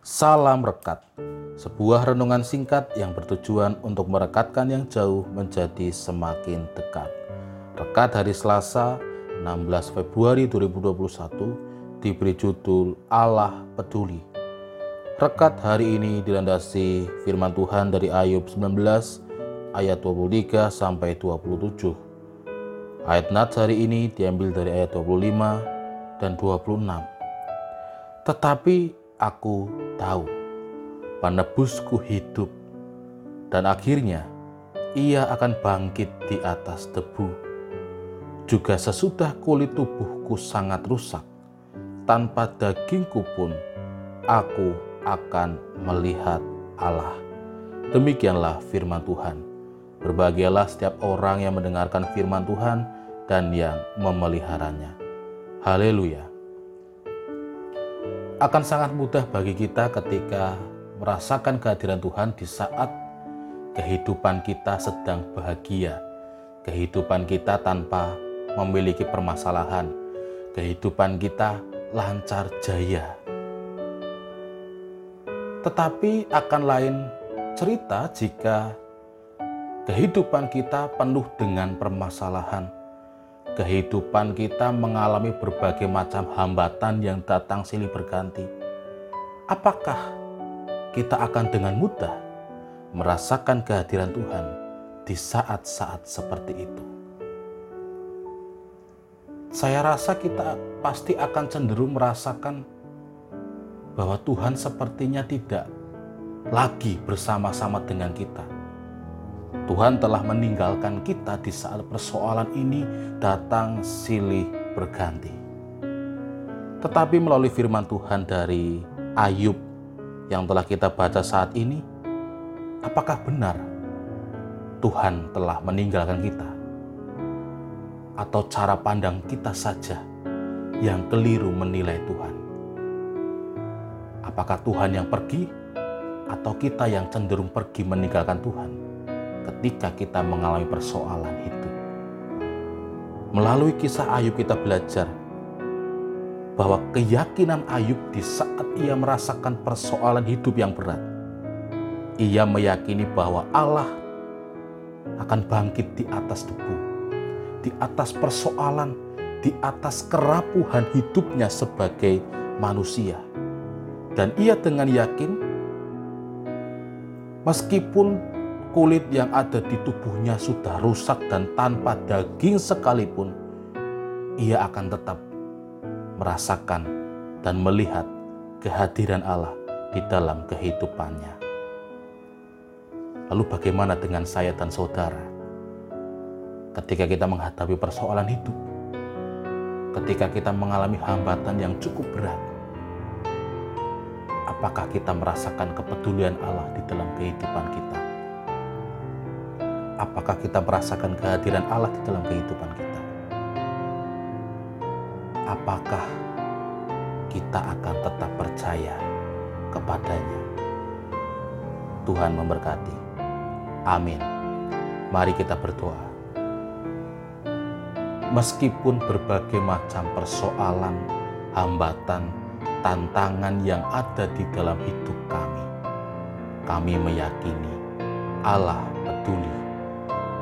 Salam Rekat, sebuah renungan singkat yang bertujuan untuk merekatkan yang jauh menjadi semakin dekat. Rekat hari Selasa, 16 Februari 2021, diberi judul Allah Peduli. Rekat hari ini dilandasi firman Tuhan dari Ayub 19 ayat 23 sampai 27. Ayat nats hari ini diambil dari ayat 25 dan 26. Tetapi aku tahu penebusku hidup dan akhirnya ia akan bangkit di atas debu. Juga sesudah kulit tubuhku sangat rusak, tanpa dagingku pun aku akan melihat Allah. Demikianlah firman Tuhan. Berbahagialah setiap orang yang mendengarkan firman Tuhan dan yang memeliharanya. Haleluya akan sangat mudah bagi kita ketika merasakan kehadiran Tuhan di saat kehidupan kita sedang bahagia, kehidupan kita tanpa memiliki permasalahan, kehidupan kita lancar jaya. Tetapi akan lain cerita jika kehidupan kita penuh dengan permasalahan kehidupan kita mengalami berbagai macam hambatan yang datang silih berganti, apakah kita akan dengan mudah merasakan kehadiran Tuhan di saat-saat seperti itu? Saya rasa kita pasti akan cenderung merasakan bahwa Tuhan sepertinya tidak lagi bersama-sama dengan kita Tuhan telah meninggalkan kita di saat persoalan ini datang silih berganti. Tetapi melalui firman Tuhan dari Ayub yang telah kita baca saat ini, apakah benar Tuhan telah meninggalkan kita? Atau cara pandang kita saja yang keliru menilai Tuhan? Apakah Tuhan yang pergi atau kita yang cenderung pergi meninggalkan Tuhan? Ketika kita mengalami persoalan itu. Melalui kisah Ayub kita belajar bahwa keyakinan Ayub di saat ia merasakan persoalan hidup yang berat, ia meyakini bahwa Allah akan bangkit di atas debu, di atas persoalan, di atas kerapuhan hidupnya sebagai manusia. Dan ia dengan yakin, meskipun kulit yang ada di tubuhnya sudah rusak dan tanpa daging sekalipun, ia akan tetap merasakan dan melihat kehadiran Allah di dalam kehidupannya. Lalu, bagaimana dengan saya dan saudara ketika kita menghadapi persoalan hidup? Ketika kita mengalami hambatan yang cukup berat, apakah kita merasakan kepedulian Allah di dalam kehidupan kita? Apakah kita merasakan kehadiran Allah di dalam kehidupan kita? Apakah kita akan tetap percaya kepadanya? Tuhan memberkati. Amin. Mari kita berdoa. Meskipun berbagai macam persoalan, hambatan, tantangan yang ada di dalam hidup kami, kami meyakini Allah peduli